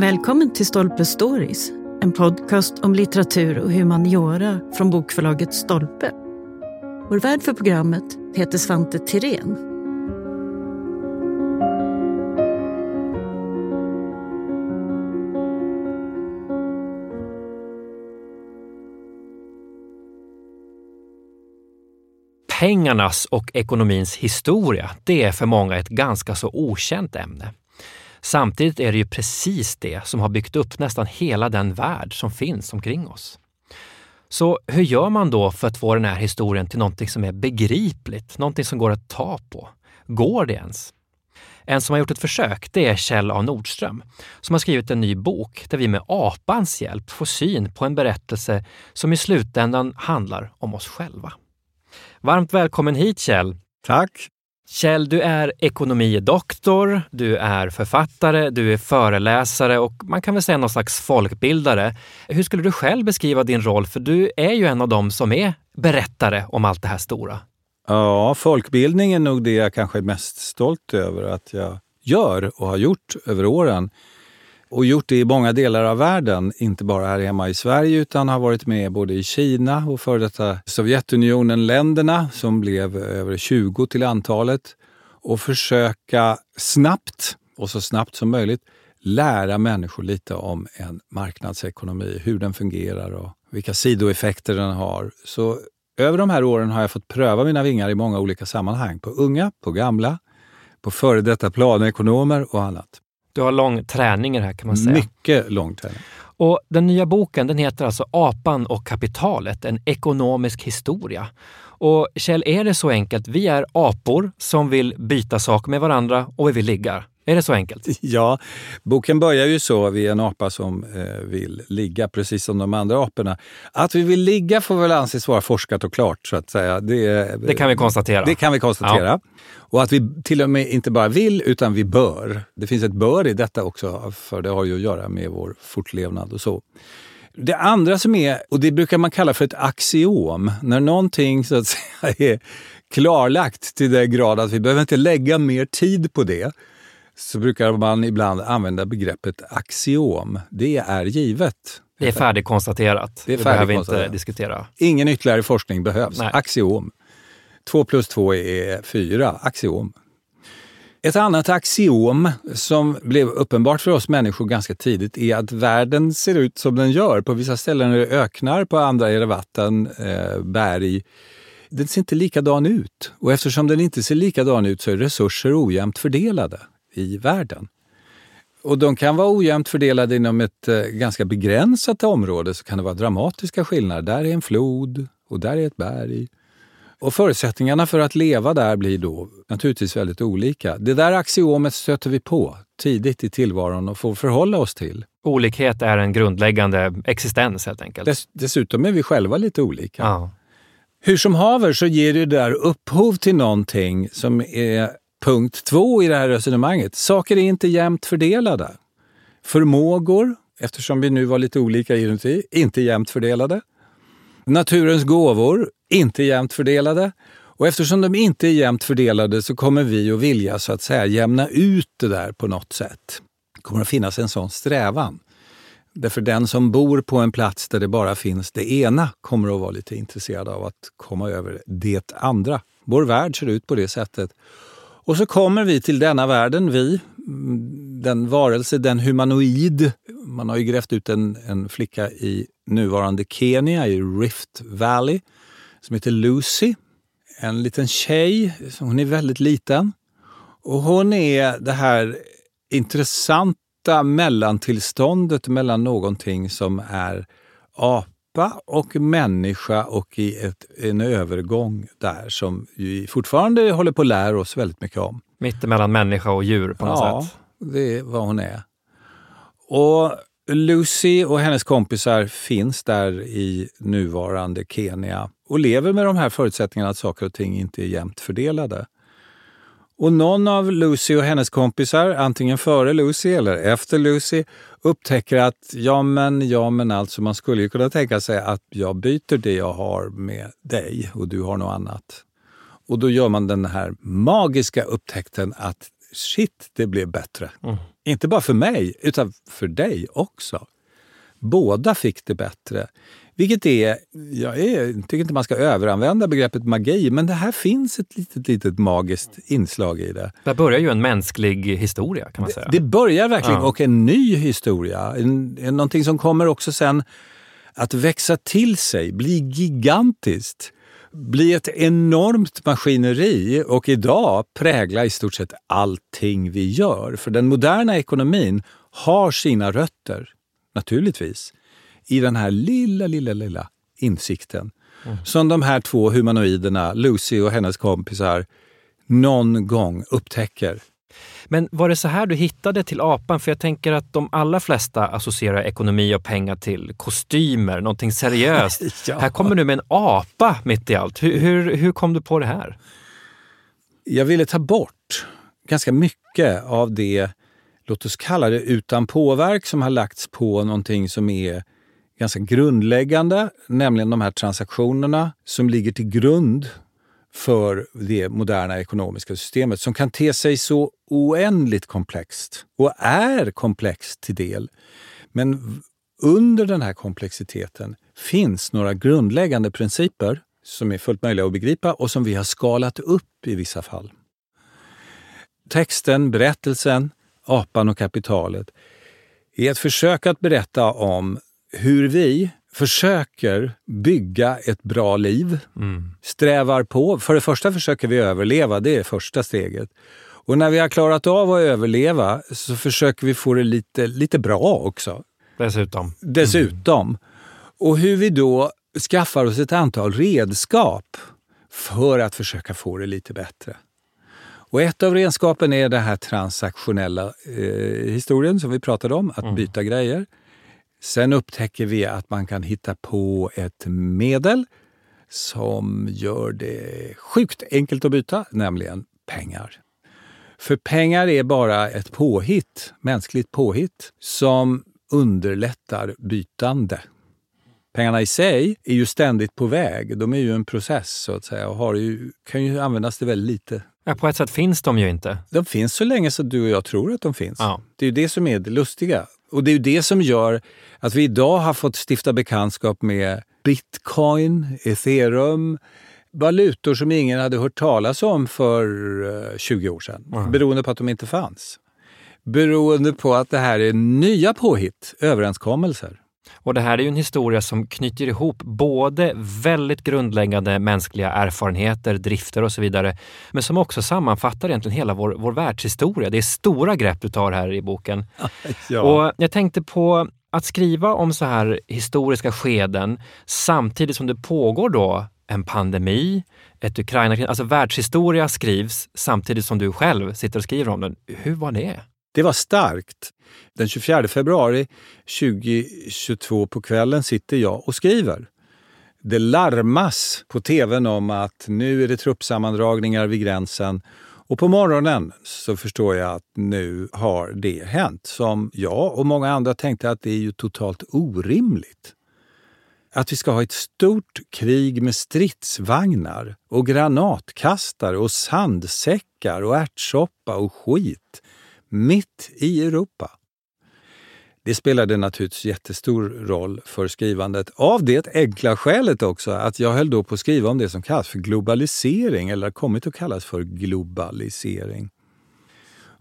Välkommen till Stolpe Stories, en podcast om litteratur och humaniora från bokförlaget Stolpe. Vår värd för programmet heter Svante Tirén. Pengarnas och ekonomins historia, det är för många ett ganska så okänt ämne. Samtidigt är det ju precis det som har byggt upp nästan hela den värld som finns omkring oss. Så hur gör man då för att få den här historien till någonting som är begripligt, någonting som går att ta på? Går det ens? En som har gjort ett försök, det är Kjell A Nordström, som har skrivit en ny bok där vi med apans hjälp får syn på en berättelse som i slutändan handlar om oss själva. Varmt välkommen hit Kjell! Tack! Kjell, du är ekonomidoktor, du är författare, du är föreläsare och man kan väl säga någon slags folkbildare. Hur skulle du själv beskriva din roll? För du är ju en av dem som är berättare om allt det här stora. Ja, folkbildning är nog det jag kanske är mest stolt över att jag gör och har gjort över åren. Och gjort det i många delar av världen, inte bara här hemma i Sverige utan har varit med både i Kina och före detta Sovjetunionen-länderna som blev över 20 till antalet och försöka snabbt, och så snabbt som möjligt, lära människor lite om en marknadsekonomi, hur den fungerar och vilka sidoeffekter den har. Så över de här åren har jag fått pröva mina vingar i många olika sammanhang. På unga, på gamla, på före detta planekonomer och annat. Du har lång träning i det här kan man säga. Mycket lång träning. Och den nya boken den heter alltså Apan och kapitalet, en ekonomisk historia. Och Kjell, är det så enkelt? Vi är apor som vill byta saker med varandra och vi vill ligga. Är det så enkelt? Ja, boken börjar ju så. Vi är en apa som eh, vill ligga, precis som de andra aporna. Att vi vill ligga får väl anses vara forskat och klart, så att säga. Det, det kan vi konstatera. Det kan vi konstatera. Ja. Och att vi till och med inte bara vill, utan vi bör. Det finns ett bör i detta också, för det har ju att göra med vår fortlevnad och så. Det andra som är, och det brukar man kalla för ett axiom, när någonting så att säga är klarlagt till den grad att vi behöver inte lägga mer tid på det, så brukar man ibland använda begreppet axiom. Det är givet. Det är färdigkonstaterat. Det, är det behöver vi inte diskutera. Ingen ytterligare forskning behövs. Nej. Axiom. Två plus två är fyra. Axiom. Ett annat axiom som blev uppenbart för oss människor ganska tidigt är att världen ser ut som den gör. På vissa ställen är det öknar, på andra är det vatten, eh, berg. Den ser inte likadan ut. Och eftersom den inte ser likadan ut så är resurser ojämnt fördelade i världen. Och de kan vara ojämnt fördelade inom ett eh, ganska begränsat område så kan det vara dramatiska skillnader. Där är en flod och där är ett berg. Och förutsättningarna för att leva där blir då naturligtvis väldigt olika. Det där axiomet stöter vi på tidigt i tillvaron och får förhålla oss till. Olikhet är en grundläggande existens helt enkelt. Dess, dessutom är vi själva lite olika. Ja. Hur som haver så ger det där upphov till någonting som är punkt två i det här resonemanget. Saker är inte jämnt fördelade. Förmågor, eftersom vi nu var lite olika inuti, inte jämnt fördelade. Naturens gåvor, inte jämnt fördelade. Och eftersom de inte är jämnt fördelade så kommer vi att vilja så att säga jämna ut det där på något sätt. Det kommer att finnas en sån strävan. Därför den som bor på en plats där det bara finns det ena kommer att vara lite intresserad av att komma över det andra. Vår värld ser ut på det sättet. Och så kommer vi till denna världen, vi, den varelse, den humanoid. Man har ju grävt ut en, en flicka i nuvarande Kenya, i Rift Valley, som heter Lucy. En liten tjej, hon är väldigt liten. Och hon är det här intressanta mellantillståndet mellan någonting som är apa apa och människa och i ett, en övergång där som vi fortfarande håller på att lära oss väldigt mycket om. Mittemellan människa och djur på något ja, sätt? Ja, det är vad hon är. Och Lucy och hennes kompisar finns där i nuvarande Kenya och lever med de här förutsättningarna att saker och ting inte är jämnt fördelade. Och någon av Lucy och hennes kompisar, antingen före Lucy eller efter Lucy, upptäcker att ja men, ja men alltså man skulle ju kunna tänka sig att jag byter det jag har med dig och du har något annat. Och då gör man den här magiska upptäckten att shit, det blev bättre. Mm. Inte bara för mig, utan för dig också. Båda fick det bättre. Vilket är, jag är, tycker inte man ska överanvända begreppet magi, men det här finns ett litet, litet magiskt inslag i det. Där börjar ju en mänsklig historia kan man säga. Det, det börjar verkligen, Ja. och en ny historia. En, en, någonting som kommer också sen att växa till sig, bli gigantiskt, bli ett enormt maskineri och idag prägla i stort sett allting vi gör. För den moderna ekonomin har sina rötter, naturligtvis, i den här lilla, lilla, lilla insikten som de här två humanoiderna, Lucy och hennes kompisar, någon gång upptäcker. Men var det så här du hittade till apan? För jag tänker att de allra flesta associerar ekonomi och pengar till kostymer, någonting seriöst. Ja. Här kommer du med en apa mitt i allt. Hur, hur, hur kom du på det här? Jag ville ta bort ganska mycket av det, låt oss kalla det utan påverk, som har lagts på någonting som är ganska grundläggande, nämligen de här transaktionerna som ligger till grund för det moderna ekonomiska systemet som kan te sig så oändligt komplext och är komplext till del. Men under den här komplexiteten finns några grundläggande principer som är fullt möjliga att begripa och som vi har skalat upp i vissa fall. Texten, berättelsen, Apan och kapitalet är ett försök att berätta om hur vi försöker bygga ett bra liv, strävar på. För det första försöker vi överleva, det är första steget. Och när vi har klarat av att överleva så försöker vi få det lite, lite bra också. Dessutom. Dessutom. Och hur vi då skaffar oss ett antal redskap för att försöka få det lite bättre. Och ett av redskapen är den här transaktionella eh, historien som vi pratade om, att byta grejer. Sen upptäcker vi att man kan hitta på ett medel som gör det sjukt enkelt att byta, nämligen pengar. För pengar är bara ett påhitt, mänskligt påhitt, som underlättar bytande. Pengarna i sig är ju ständigt på väg. De är ju en process så att säga och ju, kan ju användas till väldigt lite. Ja, på ett sätt finns de ju inte. De finns så länge så du och jag tror att de finns. Ja. Det är ju det som är det lustiga. Och det är det som gör att vi idag har fått stifta bekantskap med bitcoin, ethereum, valutor som ingen hade hört talas om för eh, 20 år sedan. Beroende på att de inte fanns. Beroende på att det här är nya påhitt, överenskommelser. Och det här är ju en historia som knyter ihop både väldigt grundläggande mänskliga erfarenheter, drifter och så vidare, men som också sammanfattar egentligen hela vår, vår världshistoria. Det är stora grepp du tar här i boken. Och jag tänkte på att skriva om så här historiska skeden samtidigt som det pågår då en pandemi, ett Ukraina alltså världshistoria skrivs samtidigt som du själv sitter och skriver om den. Hur var det? Det var starkt. Den 24 februari 2022 på kvällen sitter jag och skriver. Det larmas på tvn om att nu är det truppsammandragningar vid gränsen och på morgonen så förstår jag att nu har det hänt som jag och många andra tänkte att det är ju totalt orimligt. Att vi ska ha ett stort krig med stridsvagnar och granatkastare och sandsäckar och ärtsoppa och skit mitt i Europa. Det spelade naturligtvis jättestor roll för skrivandet. Av det enkla skälet också att jag höll då på att skriva om det som kallas för globalisering eller har kommit att kallas för globalisering.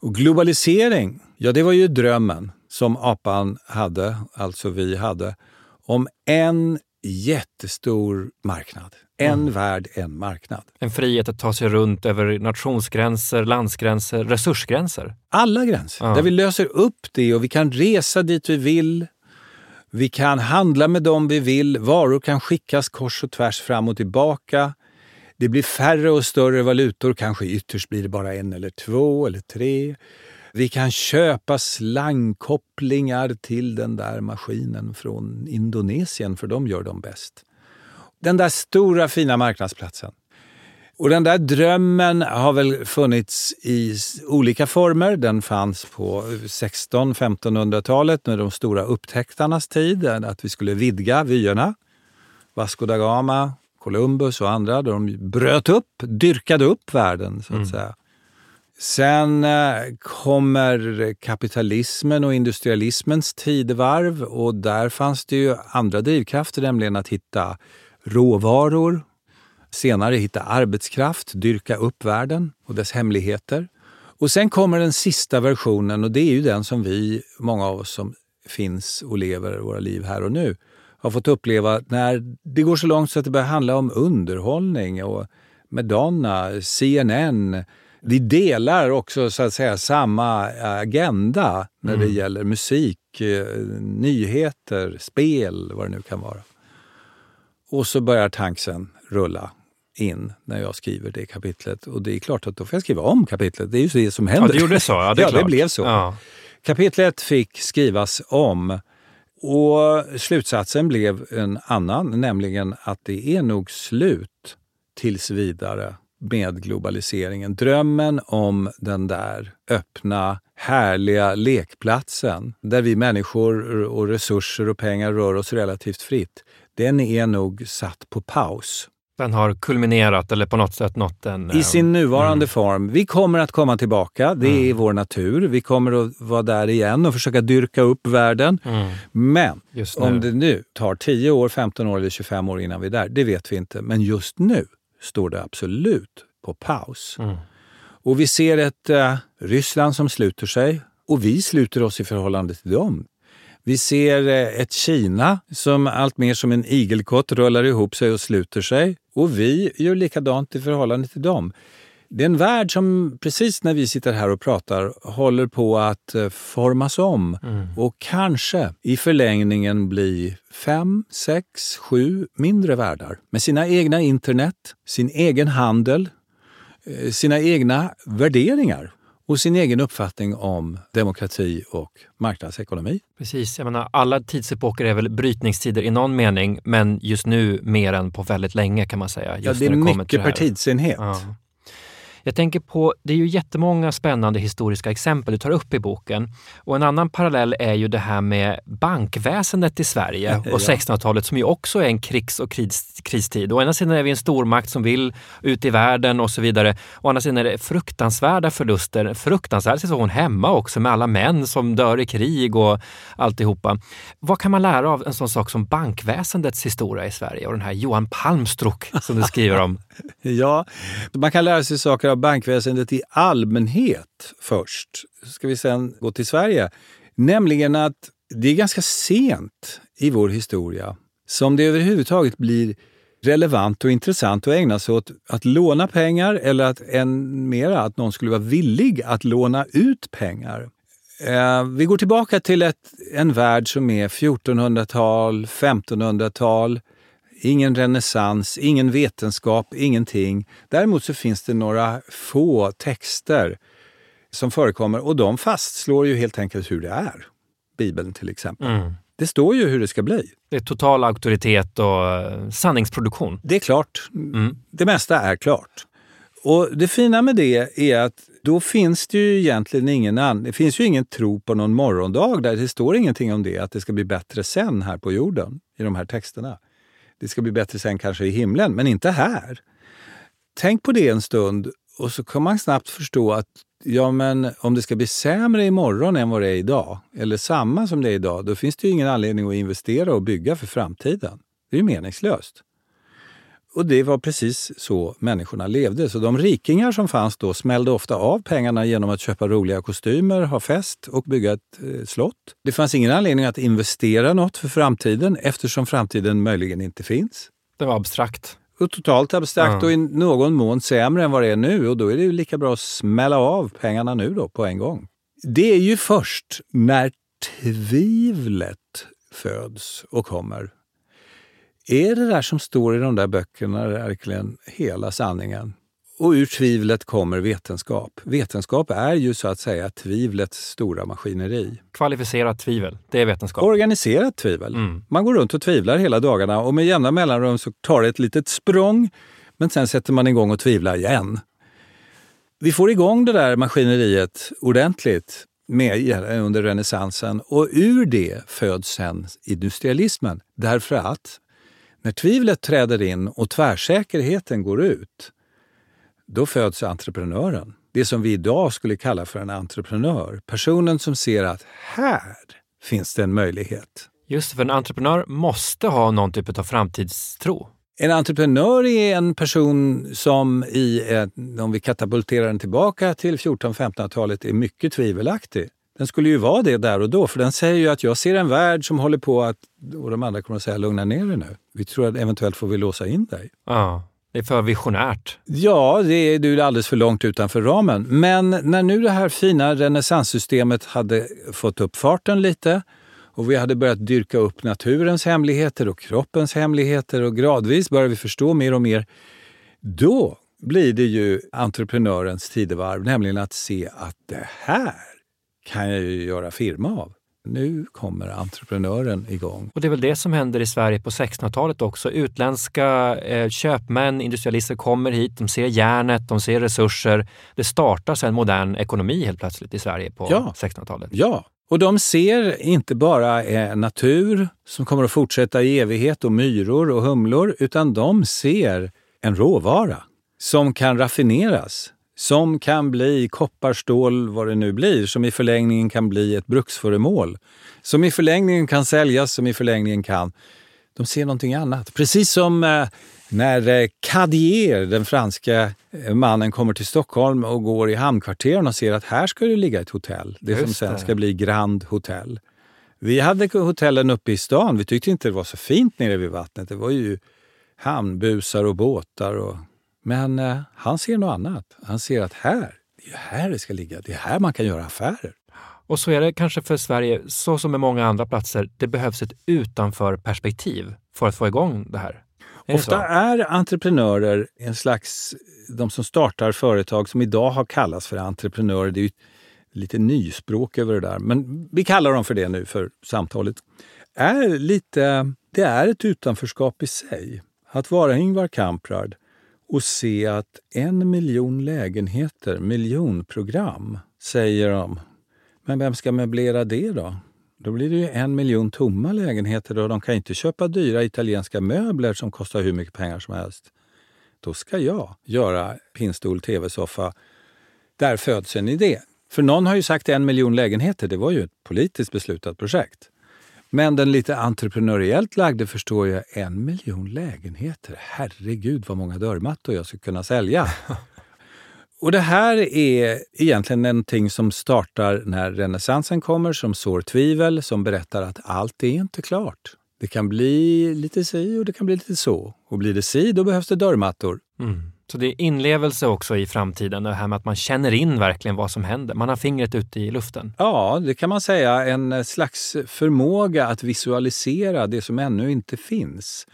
Och globalisering, ja det var ju drömmen som apan hade, alltså vi hade, om en jättestor marknad. En värld, en marknad. En frihet att ta sig runt över nationsgränser, landsgränser, resursgränser. Alla gränser. Ja. Där vi löser upp det och vi kan resa dit vi vill. Vi kan handla med dem vi vill. Varor kan skickas kors och tvärs fram och tillbaka. Det blir färre och större valutor. Kanske ytterst blir det bara en eller två eller tre. Vi kan köpa slangkopplingar till den där maskinen från Indonesien, för de gör dem bäst. Den där stora fina marknadsplatsen. Och den där drömmen har väl funnits i olika former. Den fanns på 1600-1500-talet med de stora upptäcktarnas tid, att vi skulle vidga vyerna. Vasco da Gama, Columbus och andra, de bröt upp, dyrkade upp världen så att säga. Sen eh, kommer kapitalismen och industrialismens tidevarv och där fanns det ju andra drivkrafter, nämligen att hitta råvaror, senare hitta arbetskraft, dyrka upp världen och dess hemligheter. Och sen kommer den sista versionen och det är ju den som vi, många av oss som finns och lever våra liv här och nu, har fått uppleva när det går så långt så att det börjar handla om underhållning och Madonna, CNN. Vi delar också så att säga samma agenda när det mm. gäller musik, eh, nyheter, spel, vad det nu kan vara. Och så börjar tanksen rulla in när jag skriver det kapitlet. Och det är klart att då får jag skriva om kapitlet. Det är ju det som händer. Ja, det gjorde så? Ja, det, ja, det blev så. Ja. Kapitlet fick skrivas om och slutsatsen blev en annan, nämligen att det är nog slut tills vidare med globaliseringen. Drömmen om den där öppna, härliga lekplatsen där vi människor och resurser och pengar rör oss relativt fritt, den är nog satt på paus. Den har kulminerat eller på något sätt nått en... I sin eh, nuvarande mm. form. Vi kommer att komma tillbaka, det mm. är vår natur. Vi kommer att vara där igen och försöka dyrka upp världen. Mm. Men om det nu tar 10 år, 15 år eller 25 år innan vi är där, det vet vi inte. Men just nu står det absolut på paus. Mm. Och vi ser ett uh, Ryssland som sluter sig och vi sluter oss i förhållande till dem. Vi ser uh, ett Kina som allt mer som en igelkott rullar ihop sig och sluter sig. Och vi gör likadant i förhållande till dem. Det är en värld som precis när vi sitter här och pratar håller på att uh, formas om mm. och kanske i förlängningen bli fem, sex, sju mindre världar med sina egna internet, sin egen handel, Eh, sina egna värderingar och sin egen uppfattning om demokrati och marknadsekonomi. Precis. Jag menar, alla tidsepoker är väl brytningstider i någon mening, men just nu mer än på väldigt länge kan man säga. ja, det är det mycket per tidsenhet. Ja. Jag tänker på, det är ju jättemånga spännande historiska exempel du tar upp i boken. Och en annan parallell är ju det här med bankväsendet i Sverige och ja. 1600-talet som ju också är en krigs och kris, kristid. Å ena sidan är vi en stormakt som vill ut i världen och så vidare. Å andra sidan är det fruktansvärda förluster, fruktansvärd situation hemma också med alla män som dör i krig och alltihopa. Vad kan man lära av en sån sak som bankväsendets historia i Sverige och den här Johan Palmstrock som du skriver om? ja, man kan lära sig saker av bankväsendet i allmänhet först. Ska vi sen gå till Sverige. Nämligen att det är ganska sent i vår historia som det överhuvudtaget blir relevant och intressant att ägna sig åt att låna pengar eller att än mera att någon skulle vara villig att låna ut pengar. Eh, vi går tillbaka till ett, en värld som är 1400-tal, 1500-tal ingen renässans, ingen vetenskap, ingenting. Däremot så finns det några få texter som förekommer och de fastslår ju helt enkelt hur det är. Bibeln till exempel. Mm. Det står ju hur det ska bli. Det är total auktoritet och eh, sanningsproduktion. Det är klart. Mm. Det mesta är klart. Och Det fina med det är att då finns det ju egentligen ingen, an det finns ju ingen tro på någon morgondag där det står ingenting om det, att det ska bli bättre sen här på jorden i de här texterna. Det ska bli bättre sen kanske i himlen, men inte här. Tänk på det en stund och så kan man snabbt förstå att ja, men om det ska bli sämre imorgon än vad det är idag, eller samma som det är idag, då finns det ju ingen anledning att investera och bygga för framtiden. Det är ju meningslöst. Och det var precis så människorna levde. Så de rikingar som fanns då smällde ofta av pengarna genom att köpa roliga kostymer, ha fest och bygga ett eh, slott. Det fanns ingen anledning att investera något för framtiden eftersom framtiden möjligen inte finns. Det var abstrakt. Och totalt abstrakt mm. och i någon mån sämre än vad det är nu. Och då är det ju lika bra att smälla av pengarna nu då på en gång. Det är ju först när tvivlet föds och kommer är det där som står i de där böckerna verkligen hela sanningen? Och ur tvivlet kommer vetenskap. Vetenskap är ju så att säga tvivlets stora maskineri. Kvalificerat tvivel, det är vetenskap. Organiserat tvivel. Mm. Man går runt och tvivlar hela dagarna och med jämna mellanrum så tar det ett litet språng men sen sätter man igång och tvivlar igen. Vi får igång det där maskineriet ordentligt med, under renässansen och ur det föds sen industrialismen. Därför att när tvivlet träder in och tvärsäkerheten går ut, då föds entreprenören. det som vi idag skulle kalla för en entreprenör. Personen som ser att här finns det en möjlighet. Just för en entreprenör måste ha någon typ av framtidstro. En entreprenör är en person som i, om vi katapulterar den tillbaka till 1400-1500-talet, är mycket tvivelaktig. Den skulle ju vara det där och då, för den säger ju att jag ser en värld som håller på att... Och de andra kommer att säga lugna ner dig nu. Vi tror att eventuellt får vi låsa in dig. Ja, det är för visionärt. Ja, det är, du är alldeles för långt utanför ramen. Men när nu det här fina renässanssystemet hade fått upp farten lite och vi hade börjat dyrka upp naturens hemligheter och kroppens hemligheter och gradvis börjar vi förstå mer och mer. Då blir det ju entreprenörens tidevarv, nämligen att se att det här kan jag ju göra firma av. Nu kommer entreprenören igång. Och det är väl det som händer i Sverige på 1600-talet också. Utländska eh, köpmän, industrialister kommer hit, de ser järnet, de ser resurser. Det startas en modern ekonomi helt plötsligt i Sverige på Ja. 1600-talet. Ja, och de ser inte bara eh, natur som kommer att fortsätta i evighet och myror och humlor, utan de ser en råvara som kan raffineras, som kan bli koppar, stål, vad det nu blir, som i förlängningen kan bli ett bruksföremål, som i förlängningen kan säljas, som i förlängningen kan... De ser någonting annat. Precis som eh, när eh, Cadier, den franska eh, mannen, kommer till Stockholm och går i hamnkvarteren och ser att här ska det ligga ett hotell. Det som Just sen det. ska bli Grand Hotel. Vi hade hotellen uppe i stan. Vi tyckte inte det var så fint nere vid vattnet. Det var ju hamnbusar och båtar. Och... Men eh, han ser något annat. Han ser att här, det är här det ska ligga. Det är här man kan göra affärer. Och så är det kanske för Sverige, så som med många andra platser, det behövs ett utanför-perspektiv för att få igång det här. Är det Ofta så? är entreprenörer en slags, de som startar företag som idag har kallats för entreprenörer. Det är lite nyspråk över det där, men vi kallar dem för det nu för samtalet. Är lite, det är ett utanförskap i sig. Att vara Ingvar Kamprad och se att en miljon lägenheter, miljonprogram, säger de. Men vem ska möblera det då? Då blir det ju en miljon tomma lägenheter och de kan inte köpa dyra italienska möbler som kostar hur mycket pengar som helst. Då ska jag göra pinnstol, tv-soffa. Där föds en idé. För någon har ju sagt en miljon lägenheter, det var ju ett politiskt beslutat projekt. Men den lite entreprenöriellt lagde förstår jag en miljon lägenheter. Herregud vad många dörrmattor jag skulle kunna sälja. Och det här är egentligen någonting som startar när renässansen kommer, som sår tvivel, som berättar att allt är inte klart. Det kan bli lite si och det kan bli lite så. Och blir det si, då behövs det dörrmattor. Mm. Så det är inlevelse också i framtiden, det här med att man känner in verkligen vad som händer. Man har fingret ute i luften. Ja, det kan man säga. En slags förmåga att visualisera det som ännu inte finns.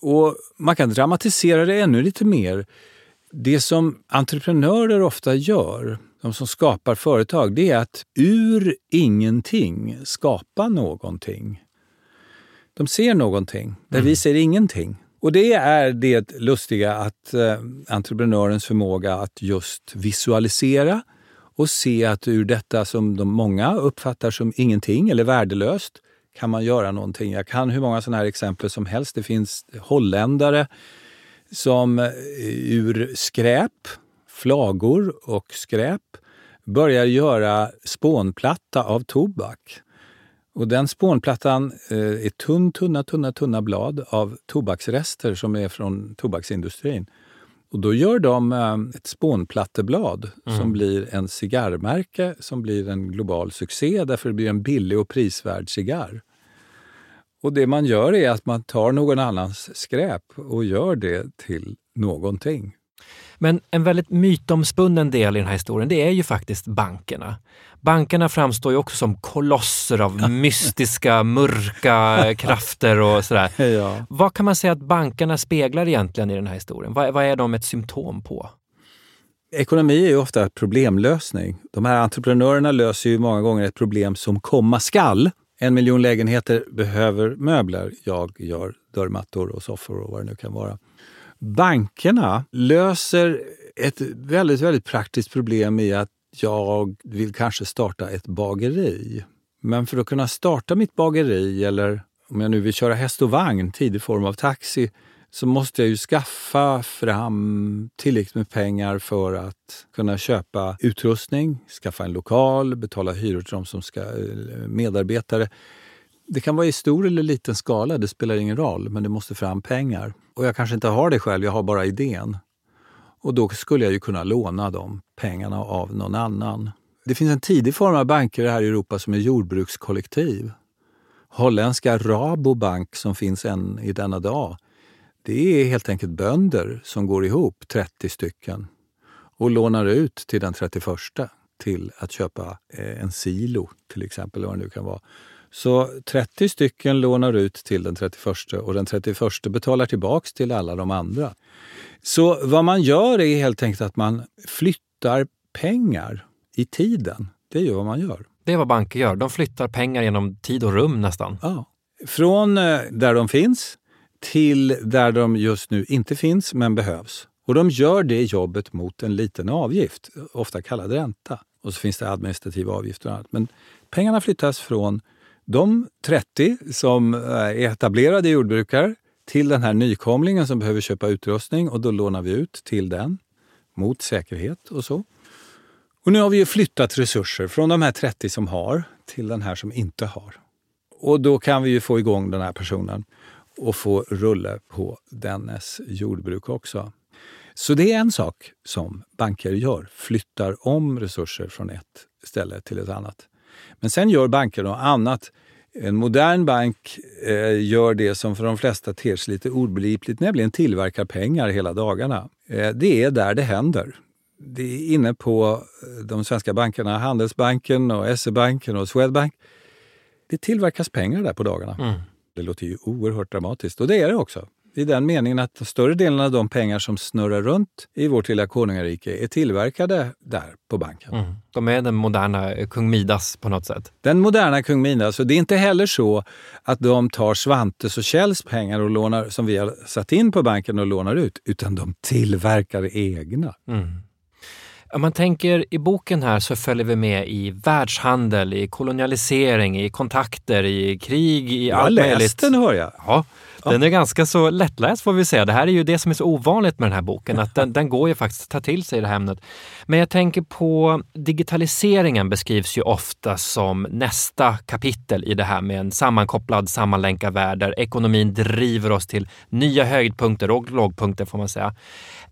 Och man kan dramatisera det ännu lite mer. Det som entreprenörer ofta gör, de som skapar företag, det är att ur ingenting skapa någonting. De ser någonting där vi ser ingenting. Och det är det lustiga att eh, entreprenörens förmåga att just visualisera och se att ur detta som de många uppfattar som ingenting eller värdelöst kan man göra någonting. Jag kan hur många sådana här exempel som helst. Det finns holländare som eh, ur skräp, flagor och skräp börjar göra spånplatta av tobak. Och den spånplattan eh, är tunn, tunna, tunna, tunna blad av tobaksrester som är från tobaksindustrin. Och då gör de eh, ett spånplatteblad som blir en cigarrmärke som blir en global succé därför det blir en billig och prisvärd cigarr. Och det man gör är att man tar någon annans skräp och gör det till någonting. Men en väldigt mytomspunnen del i den här historien, det är ju faktiskt bankerna. Bankerna framstår ju också som kolosser av mystiska, mörka krafter och sådär. Ja. Vad kan man säga att bankerna speglar egentligen i den här historien? Vad, vad är de ett symptom på? Ekonomi är ju ofta problemlösning. De här entreprenörerna löser ju många gånger ett problem som komma skall. En miljon lägenheter behöver möbler. Jag gör dörrmattor och soffor och vad det nu kan vara. Bankerna löser ett väldigt, väldigt praktiskt problem i att jag vill kanske starta ett bageri. Men för att kunna starta mitt bageri eller om jag nu vill köra häst och vagn, tidig form av taxi, så måste jag ju skaffa fram tillräckligt med pengar för att kunna köpa utrustning, skaffa en lokal, betala hyror till de som ska eh, medarbetare. Det kan vara i stor eller liten skala, det spelar ingen roll, men det måste fram pengar. Och jag kanske inte har det själv, jag har bara idén. Och då skulle jag ju kunna låna de pengarna av någon annan. Det finns en tidig form av banker här i Europa som är jordbrukskollektiv. Holländska Rabobank som finns än i denna dag. Det är helt enkelt bönder som går ihop, 30 stycken, och lånar ut till den 31 till att köpa eh, en silo till exempel, vad det nu kan vara. Så 30 stycken lånar ut till den 31 och den 31 betalar tillbaks till alla de andra. Så vad man gör är helt enkelt att man flyttar pengar i tiden. Det är ju vad man gör. Det är vad banker gör. De flyttar pengar genom tid och rum nästan. Ja. Från eh, där de finns till där de just nu inte finns men behövs. Och de gör det jobbet mot en liten avgift, ofta kallad ränta. Och så finns det administrativa avgifter och annat. Men pengarna flyttas från de 30 som eh, är etablerade jordbrukare till den här nykomlingen som behöver köpa utrustning och då lånar vi ut till den mot säkerhet och så. Och nu har vi ju flyttat resurser från de här 30 som har till den här som inte har. Och då kan vi ju få igång den här personen och få rulle på dennes jordbruk också. Så det är en sak som banker gör, flyttar om resurser från ett ställe till ett annat. Men sen gör banker något annat. En modern bank eh, gör det som för de flesta ter sig lite obegripligt, nämligen tillverkar pengar hela dagarna. Eh, det är där det händer. Det är inne på eh, de svenska bankerna, Handelsbanken och SE-banken och Swedbank. Det tillverkas pengar där på dagarna. Mm. Det låter ju oerhört dramatiskt och det är det också i den meningen att större delen av de pengar som snurrar runt i vårt lilla konungarike är tillverkade där på banken. Mm. De är den moderna kung Midas på något sätt? Den moderna kung Midas. Och det är inte heller så att de tar Svantes och Kjells pengar och lånar, som vi har satt in på banken och lånar ut, utan de tillverkar egna. Mm. Om man tänker i boken här så följer vi med i världshandel, i kolonialisering, i kontakter, i krig, i allt möjligt. Jag har läst den hör jag. Ja. Den är ganska så lättläst får vi säga. Det här är ju det som är så ovanligt med den här boken, att den, den går ju faktiskt att ta till sig i det här ämnet. Men jag tänker på digitaliseringen beskrivs ju ofta som nästa kapitel i det här med en sammankopplad, sammanlänkad värld där ekonomin driver oss till nya höjdpunkter och lågpunkter får man säga.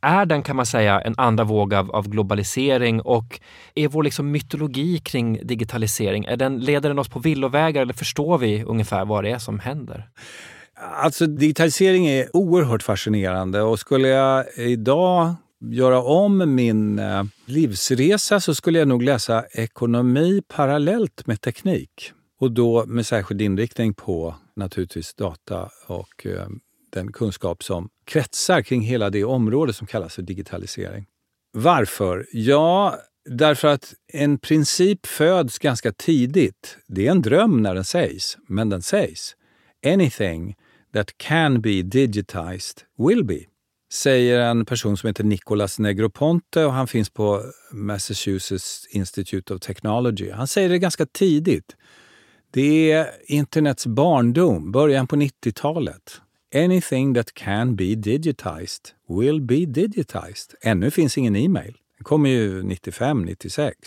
Är den, kan man säga, en andra våg av, av globalisering och är vår liksom mytologi kring digitalisering, är den, leder den oss på villovägar eller förstår vi ungefär vad det är som händer? Alltså digitalisering är oerhört fascinerande och skulle jag idag göra om min eh, livsresa så skulle jag nog läsa ekonomi parallellt med teknik. Och då med särskild inriktning på naturligtvis data och eh, den kunskap som kretsar kring hela det område som kallas för digitalisering. Varför? Ja, därför att en princip föds ganska tidigt. Det är en dröm när den sägs, men den sägs. Anything that can be digitized will be, säger en person som heter Nicolas Negroponte och han finns på Massachusetts Institute of Technology. Han säger det ganska tidigt. Det är internets barndom, början på 90-talet. Anything that can be digitized will be digitized. Ännu finns ingen e-mail. Den kommer ju 95, 96.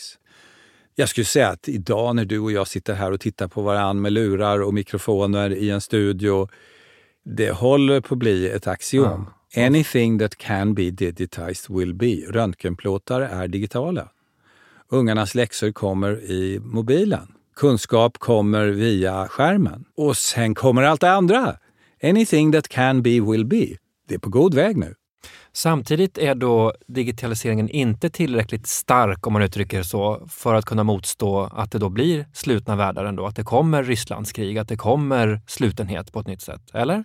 Jag skulle säga att idag när du och jag sitter här och tittar på varandra med lurar och mikrofoner i en studio det håller på att bli ett axiom. Ja. Anything that can be digitized will be. Röntgenplåtar är digitala. Ungarnas läxor kommer i mobilen. Kunskap kommer via skärmen. Och sen kommer allt det andra. Anything that can be will be. Det är på god väg nu. Samtidigt är då digitaliseringen inte tillräckligt stark, om man uttrycker det så, för att kunna motstå att det då blir slutna världar ändå, att det kommer Rysslandskrig, att det kommer slutenhet på ett nytt sätt, eller?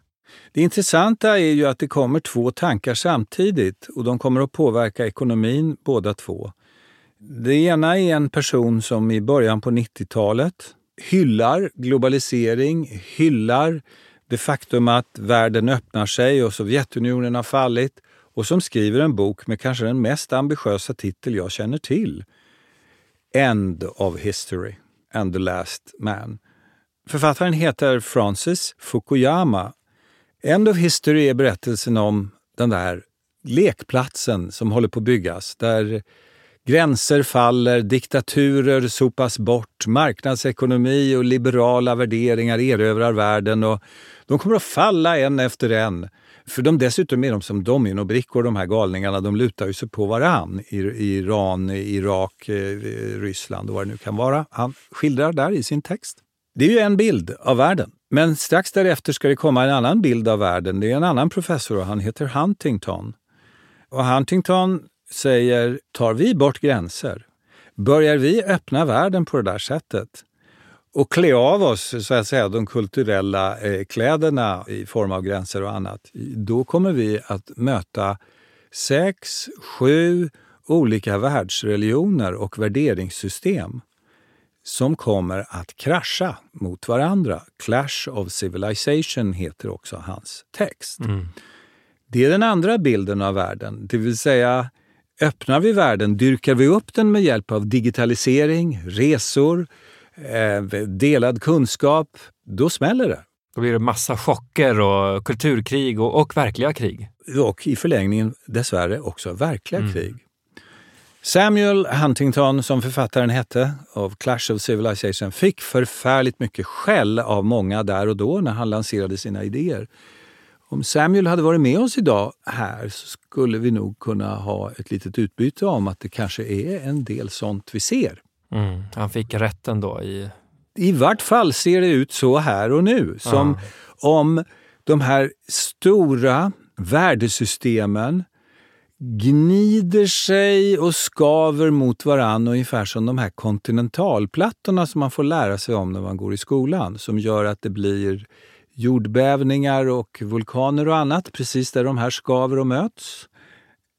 Det intressanta är ju att det kommer två tankar samtidigt och de kommer att påverka ekonomin båda två. Det ena är en person som i början på 90-talet hyllar globalisering, hyllar det faktum att världen öppnar sig och Sovjetunionen har fallit och som skriver en bok med kanske den mest ambitiösa titel jag känner till. End of History and the Last Man. Författaren heter Francis Fukuyama End of History är berättelsen om den där lekplatsen som håller på att byggas, där gränser faller, diktaturer sopas bort, marknadsekonomi och liberala värderingar erövrar världen och de kommer att falla en efter en. För de dessutom är de som dominobrickor, de här galningarna. De lutar ju sig på varann i, Iran, Irak, eh, Ryssland och vad det nu kan vara. Han skildrar där i sin text. Det är ju en bild av världen. Men strax därefter ska det komma en annan bild av världen. Det är en annan professor och han heter Huntington. Och Huntington säger, tar vi bort gränser, börjar vi öppna världen på det där sättet och klä av oss så att säga, de kulturella eh, kläderna i form av gränser och annat, då kommer vi att möta sex, sju olika världsreligioner och värderingssystem som kommer att krascha mot varandra. Clash of civilization heter också hans text. Mm. Det är den andra bilden av världen, det vill säga öppnar vi världen, dyrkar vi upp den med hjälp av digitalisering, resor, delad kunskap, då smäller det. Då blir det massa chocker och kulturkrig och, och verkliga krig. Och i förlängningen dessvärre också verkliga mm. krig. Samuel Huntington, som författaren hette, av Clash of Civilization, fick förfärligt mycket skäll av många där och då när han lanserade sina idéer. Om Samuel hade varit med oss idag här så skulle vi nog kunna ha ett litet utbyte om att det kanske är en del sånt vi ser. Mm, han fick rätten då i... I vart fall ser det ut så här och nu. Som ja. om de här stora värdesystemen gnider sig och skaver mot varann ungefär som de här kontinentalplattorna som man får lära sig om när man går i skolan. Som gör att det blir jordbävningar och vulkaner och annat precis där de här skaver och möts.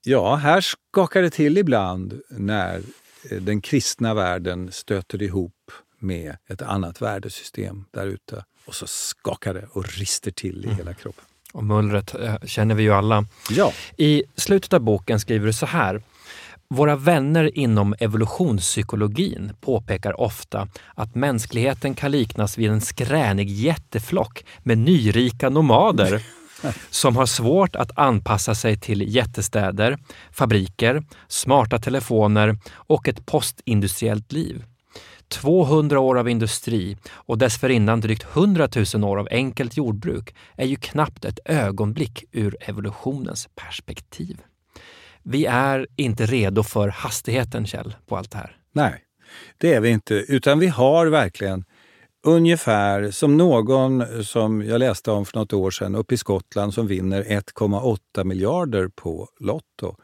Ja, här skakar det till ibland när den kristna världen stöter ihop med ett annat värdesystem där ute. Och så skakar det och rister till i mm. hela kroppen. Och mullret eh, känner vi ju alla. Ja. I slutet av boken skriver du så här. Våra vänner inom evolutionspsykologin påpekar ofta att mänskligheten kan liknas vid en skränig jätteflock med nyrika nomader som har svårt att anpassa sig till jättestäder, fabriker, smarta telefoner och ett postindustriellt liv. 200 år av industri och dessförinnan drygt 100 000 år av enkelt jordbruk är ju knappt ett ögonblick ur evolutionens perspektiv. Vi är inte redo för hastigheten, Kjell, på allt det här. Nej, det är vi inte. Utan vi har verkligen ungefär som någon som jag läste om för något år sedan uppe i Skottland som vinner 1,8 miljarder på Lotto.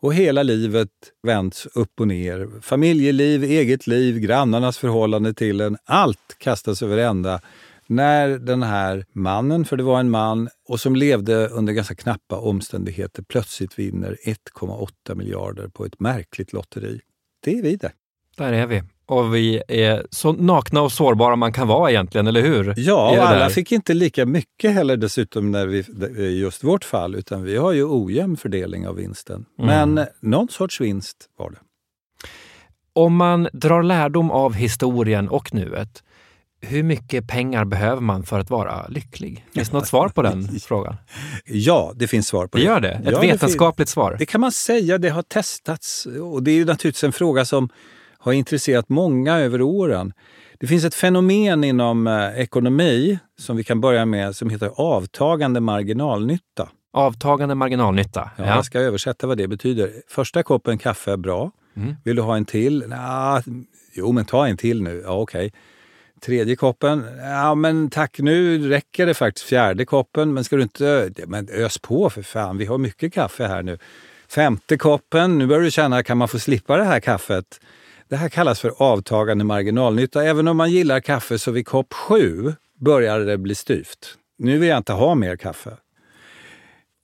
Och hela livet vänds upp och ner. Familjeliv, eget liv, grannarnas förhållande till en. Allt kastas över ända när den här mannen, för det var en man, och som levde under ganska knappa omständigheter, plötsligt vinner 1,8 miljarder på ett märkligt lotteri. Det är vi det. Där är vi. Och vi är så nakna och sårbara man kan vara egentligen, eller hur? Ja, och alla fick inte lika mycket heller dessutom när vi, just vårt fall, utan vi har ju ojämn fördelning av vinsten. Mm. Men någon sorts vinst var det. Om man drar lärdom av historien och nuet, hur mycket pengar behöver man för att vara lycklig? Finns det något svar på den frågan? Ja, det finns svar på det. Det gör det? Ett ja, vetenskapligt det svar? Det kan man säga. Det har testats. Och det är ju naturligtvis en fråga som har intresserat många över åren. Det finns ett fenomen inom eh, ekonomi som vi kan börja med som heter avtagande marginalnytta. Avtagande marginalnytta? Ja, ja. Jag ska översätta vad det betyder. Första koppen kaffe är bra. Mm. Vill du ha en till? Nah, jo, men ta en till nu. Ja, okej. Okay. Tredje koppen, ja men tack nu räcker det faktiskt. Fjärde koppen, men ska du inte... Men ös på för fan, vi har mycket kaffe här nu. Femte koppen, nu börjar du känna, kan man få slippa det här kaffet? Det här kallas för avtagande marginalnytta. Även om man gillar kaffe så vid kopp sju börjar det bli styvt. Nu vill jag inte ha mer kaffe.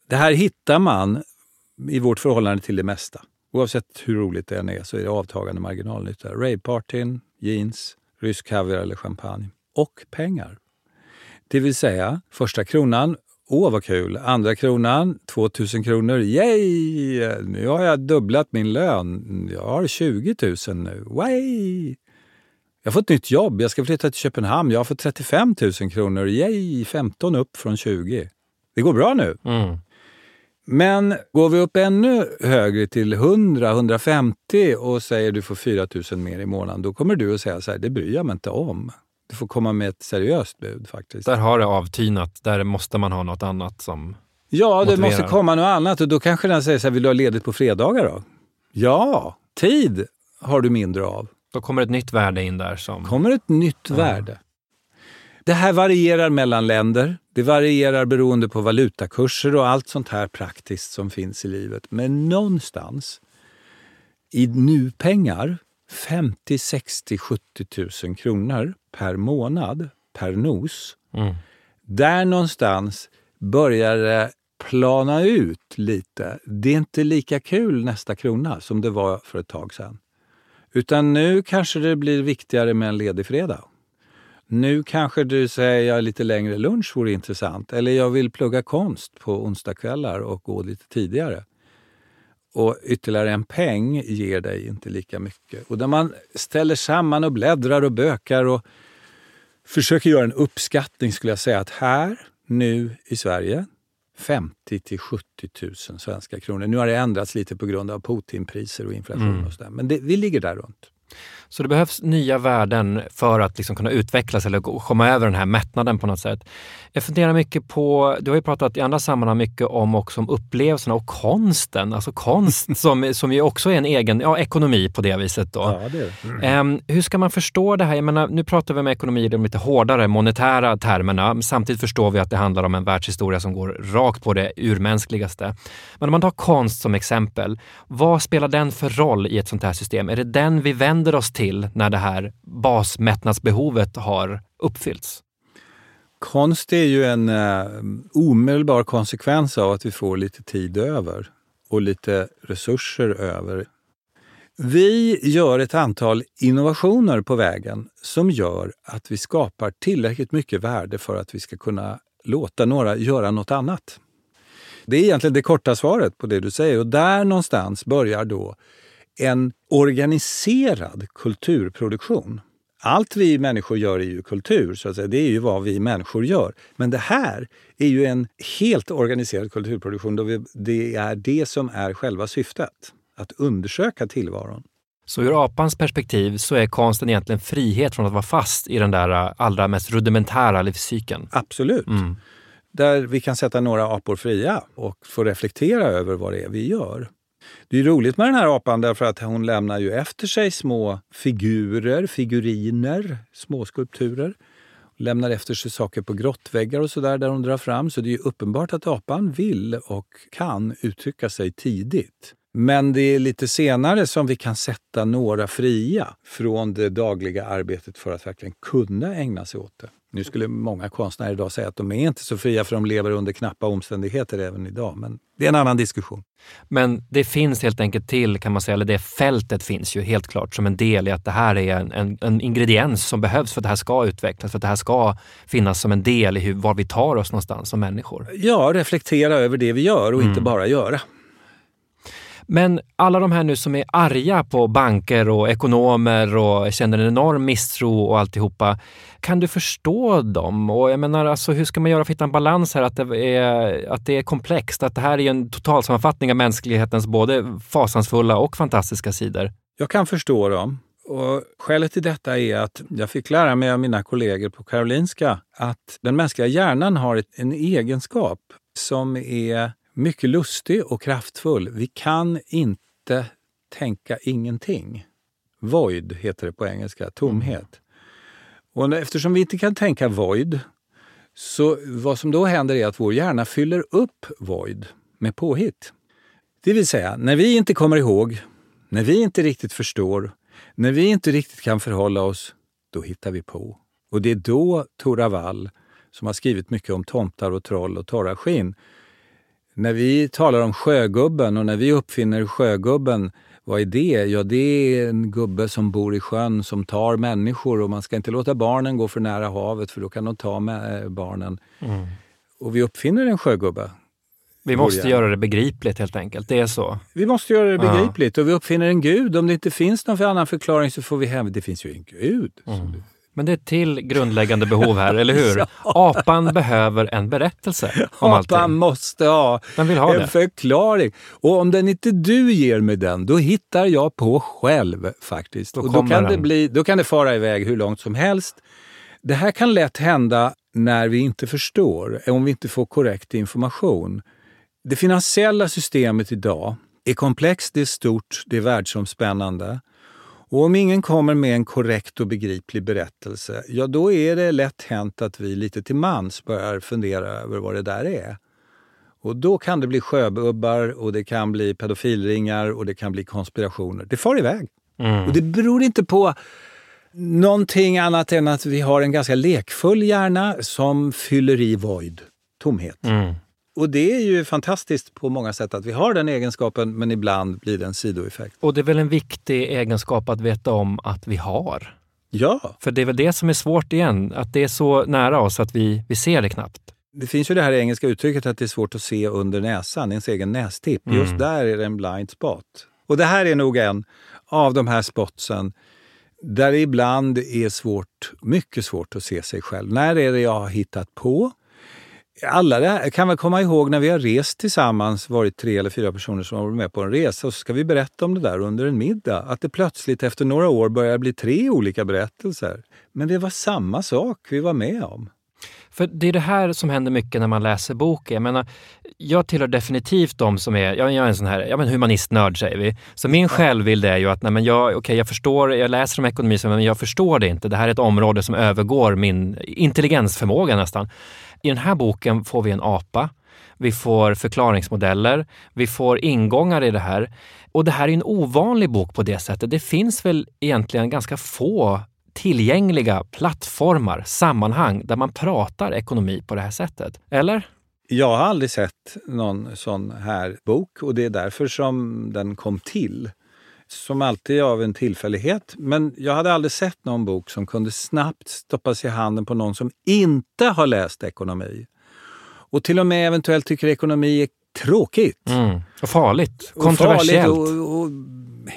Det här hittar man i vårt förhållande till det mesta. Oavsett hur roligt det än är så är det avtagande marginalnytta. Ravepartyn, jeans, rysk kaviar eller champagne. Och pengar. Det vill säga, första kronan, åh vad kul. Andra kronan, 2000 kronor, yay! Nu har jag dubblat min lön. Jag har 20 000 nu, way! Jag har fått nytt jobb, jag ska flytta till Köpenhamn. Jag har fått 35 000 kronor, yay! 15 upp från 20. Det går bra nu. Mm. Men går vi upp ännu högre till 100, 150 och säger du får 4 000 mer i månaden, då kommer du att säga så här, det bryr jag mig inte om. Du får komma med ett seriöst bud faktiskt. Där har det avtynat. Där måste man ha något annat som... Ja, det måste komma något annat och då kanske den säger så här, vill du ha ledigt på fredagar då? Ja, tid har du mindre av. Då kommer ett nytt värde in där som... kommer ett nytt värde. Det här varierar mellan länder. Det varierar beroende på valutakurser och allt sånt här praktiskt som finns i livet. Men någonstans i nu-pengar, 50, 60, 70 000 kronor per månad, per nos. Mm. Där någonstans börjar det plana ut lite. Det är inte lika kul nästa krona som det var för ett tag sedan. Utan nu kanske det blir viktigare med en ledig fredag. Nu kanske du säger att lite längre lunch vore intressant. Eller jag vill plugga konst på onsdagskvällar och gå lite tidigare. Och ytterligare en peng ger dig inte lika mycket. Och när man ställer samman och bläddrar och bökar och försöker göra en uppskattning skulle jag säga att här, nu i Sverige, 50 till 70 000 svenska kronor. Nu har det ändrats lite på grund av Putinpriser och inflation Mm. och sådär. Men det, vi ligger där runt. Så det behövs nya värden för att liksom kunna utvecklas eller komma över den här mättnaden på något sätt. Jag funderar mycket på, du har ju pratat i andra sammanhang mycket om också om upplevelserna och konsten. Alltså konst som, som ju också är en egen ja, ekonomi på det viset. Då. Ja, det det. Ehm, hur ska man förstå det här? Jag menar, nu pratar vi om ekonomi i de lite hårdare monetära termerna. Samtidigt förstår vi att det handlar om en världshistoria som går rakt på det urmänskligaste. Men om man tar konst som exempel, vad spelar den för roll i ett sånt här system? Är det den vi vänder oss till när det här basmättnadsbehovet har uppfyllts? Konst är ju en eh, omedelbar konsekvens av att vi får lite tid över och lite resurser över. Vi gör ett antal innovationer på vägen som gör att vi skapar tillräckligt mycket värde för att vi ska kunna låta några göra något annat. Det är egentligen det korta svaret på det du säger och där någonstans börjar då en organiserad kulturproduktion. Allt vi människor gör är ju kultur, så att säga. det är ju vad vi människor gör. Men det här är ju en helt organiserad kulturproduktion då vi, det är det som är själva syftet. Att undersöka tillvaron. Så ur apans perspektiv så är konsten egentligen frihet från att vara fast i den där äh, allra mest rudimentära livscykeln. Absolut. Mm. Där vi kan sätta några apor fria och få reflektera över vad det är vi gör. Det är roligt med den här apan därför att hon lämnar ju efter sig små figurer, figuriner, små skulpturer. Lämnar efter sig saker på grottväggar och sådär där hon drar fram. Så det är ju uppenbart att apan vill och kan uttrycka sig tidigt. Men det är lite senare som vi kan sätta några fria från det dagliga arbetet för att verkligen kunna ägna sig åt det. Nu skulle många konstnärer idag säga att de är inte så fria för de lever under knappa omständigheter även idag. Men det är en annan diskussion. Men det finns helt enkelt till, kan man säga, eller det fältet finns ju helt klart som en del i att det här är en, en, en ingrediens som behövs för att det här ska utvecklas, för att det här ska finnas som en del i hur, var vi tar oss någonstans som människor. Ja, reflektera över det vi gör och inte bara göra. Men alla de här nu som är arga på banker och ekonomer och känner en enorm misstro och alltihopa. Kan du förstå dem? Och jag menar, alltså, hur ska man göra för att hitta en balans här? Att det, är, att det är komplext, att det här är en totalsammanfattning av mänsklighetens både fasansfulla och fantastiska sidor. Jag kan förstå dem. Och skälet till detta är att jag fick lära mig av mina kollegor på Karolinska att den mänskliga hjärnan har ett, en egenskap som är mycket lustig och kraftfull. Vi kan inte tänka ingenting. Void heter det på engelska, tomhet. Och eftersom vi inte kan tänka void, så vad som då händer är att vår hjärna fyller upp void med påhitt. Det vill säga, när vi inte kommer ihåg, när vi inte riktigt förstår, när vi inte riktigt kan förhålla oss, då hittar vi på. Och det är då Tora Wall, som har skrivit mycket om tomtar och troll och torra skinn, när vi talar om sjögubben och när vi uppfinner sjögubben, vad är det? Ja, det är en gubbe som bor i sjön som tar människor och man ska inte låta barnen gå för nära havet för då kan de ta med barnen. Och vi uppfinner en sjögubbe. Vi måste göra det begripligt helt enkelt. Det är så. Vi måste göra det begripligt och vi uppfinner en gud. Om det inte finns någon annan förklaring så får vi hem... Det finns ju en gud. Mm. Men det är till grundläggande behov här, eller hur? Apan behöver en berättelse om allting. Apan måste ha Den vill ha en det. förklaring. Och om den inte du ger mig den, då hittar jag på själv faktiskt. Då och då kan, det bli, då kan det fara iväg hur långt som helst. Det här kan lätt hända när vi inte förstår, om vi inte får korrekt information. Det finansiella systemet idag är komplext, det är stort, det är världsomspännande. Och om ingen kommer med en korrekt och begriplig berättelse, ja då är det lätt hänt att vi lite till mans börjar fundera över vad det där är. Och då kan det bli sjöbubbar och det kan bli pedofilringar och det kan bli konspirationer. Det far iväg. Mm. Och det beror inte på någonting annat än att vi har en ganska lekfull hjärna som fyller i void, tomhet. Mm. Och det är ju fantastiskt på många sätt att vi har den egenskapen, men ibland blir det en sidoeffekt. Och det är väl en viktig egenskap att veta om att vi har. Ja, För det är väl det som är svårt igen, att det är så nära oss att vi, vi ser det knappt. det finns ju det här engelska uttrycket att det är svårt att se under näsan, ens egen nästipp. Mm. Just där är det en blind spot. Och det här är nog en av de här spotsen där det ibland är svårt, mycket svårt att se sig själv. När är det jag har hittat på? Alla här, kan väl komma ihåg när vi har rest tillsammans, varit tre eller fyra personer som har varit med på en resa och så ska vi berätta om det där under en middag. Att det plötsligt efter några år börjar bli tre olika berättelser. Men det var samma sak vi var med om. För det är det här som händer mycket när man läser boken. Jag, menar, jag tillhör definitivt de som är, jag, jag är en sån här ja, men humanistnörd säger vi. Så min självbild är ju att nej, men jag, okay, jag förstår, jag läser om ekonomi men jag förstår det inte. Det här är ett område som övergår min intelligensförmåga nästan. I den här boken får vi en apa. Vi får förklaringsmodeller, vi får ingångar i det här. Och det här är en ovanlig bok på det sättet. Det finns väl egentligen ganska få tillgängliga plattformar, sammanhang där man pratar ekonomi på det här sättet. Eller? Jag har aldrig sett någon sån här bok och det är därför som den kom till. Som alltid av en tillfällighet. Men jag hade aldrig sett någon bok som kunde snabbt stoppas i handen på någon som inte har läst ekonomi. Och till och med eventuellt tycker ekonomi är tråkigt. Mm. Och farligt, och kontroversiellt. farligt och, och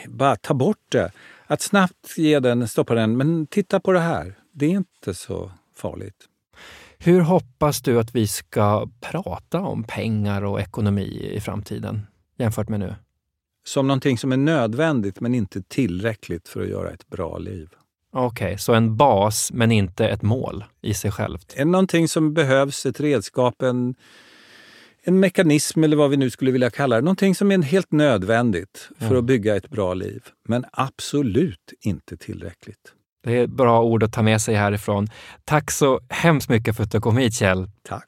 bara ta bort det. Att snabbt ge den, stoppa den, men titta på det här. Det är inte så farligt. Hur hoppas du att vi ska prata om pengar och ekonomi i framtiden jämfört med nu? Som någonting som är nödvändigt men inte tillräckligt för att göra ett bra liv. Okej, så en bas men inte ett mål i sig självt. Är någonting som behövs, ett redskap, en, en mekanism eller vad vi nu skulle vilja kalla det. Någonting som är helt nödvändigt för Mm. att bygga ett bra liv. Men absolut inte tillräckligt. Det är bra ord att ta med sig härifrån. Tack så hemskt mycket för att du kom hit Kjell. Tack.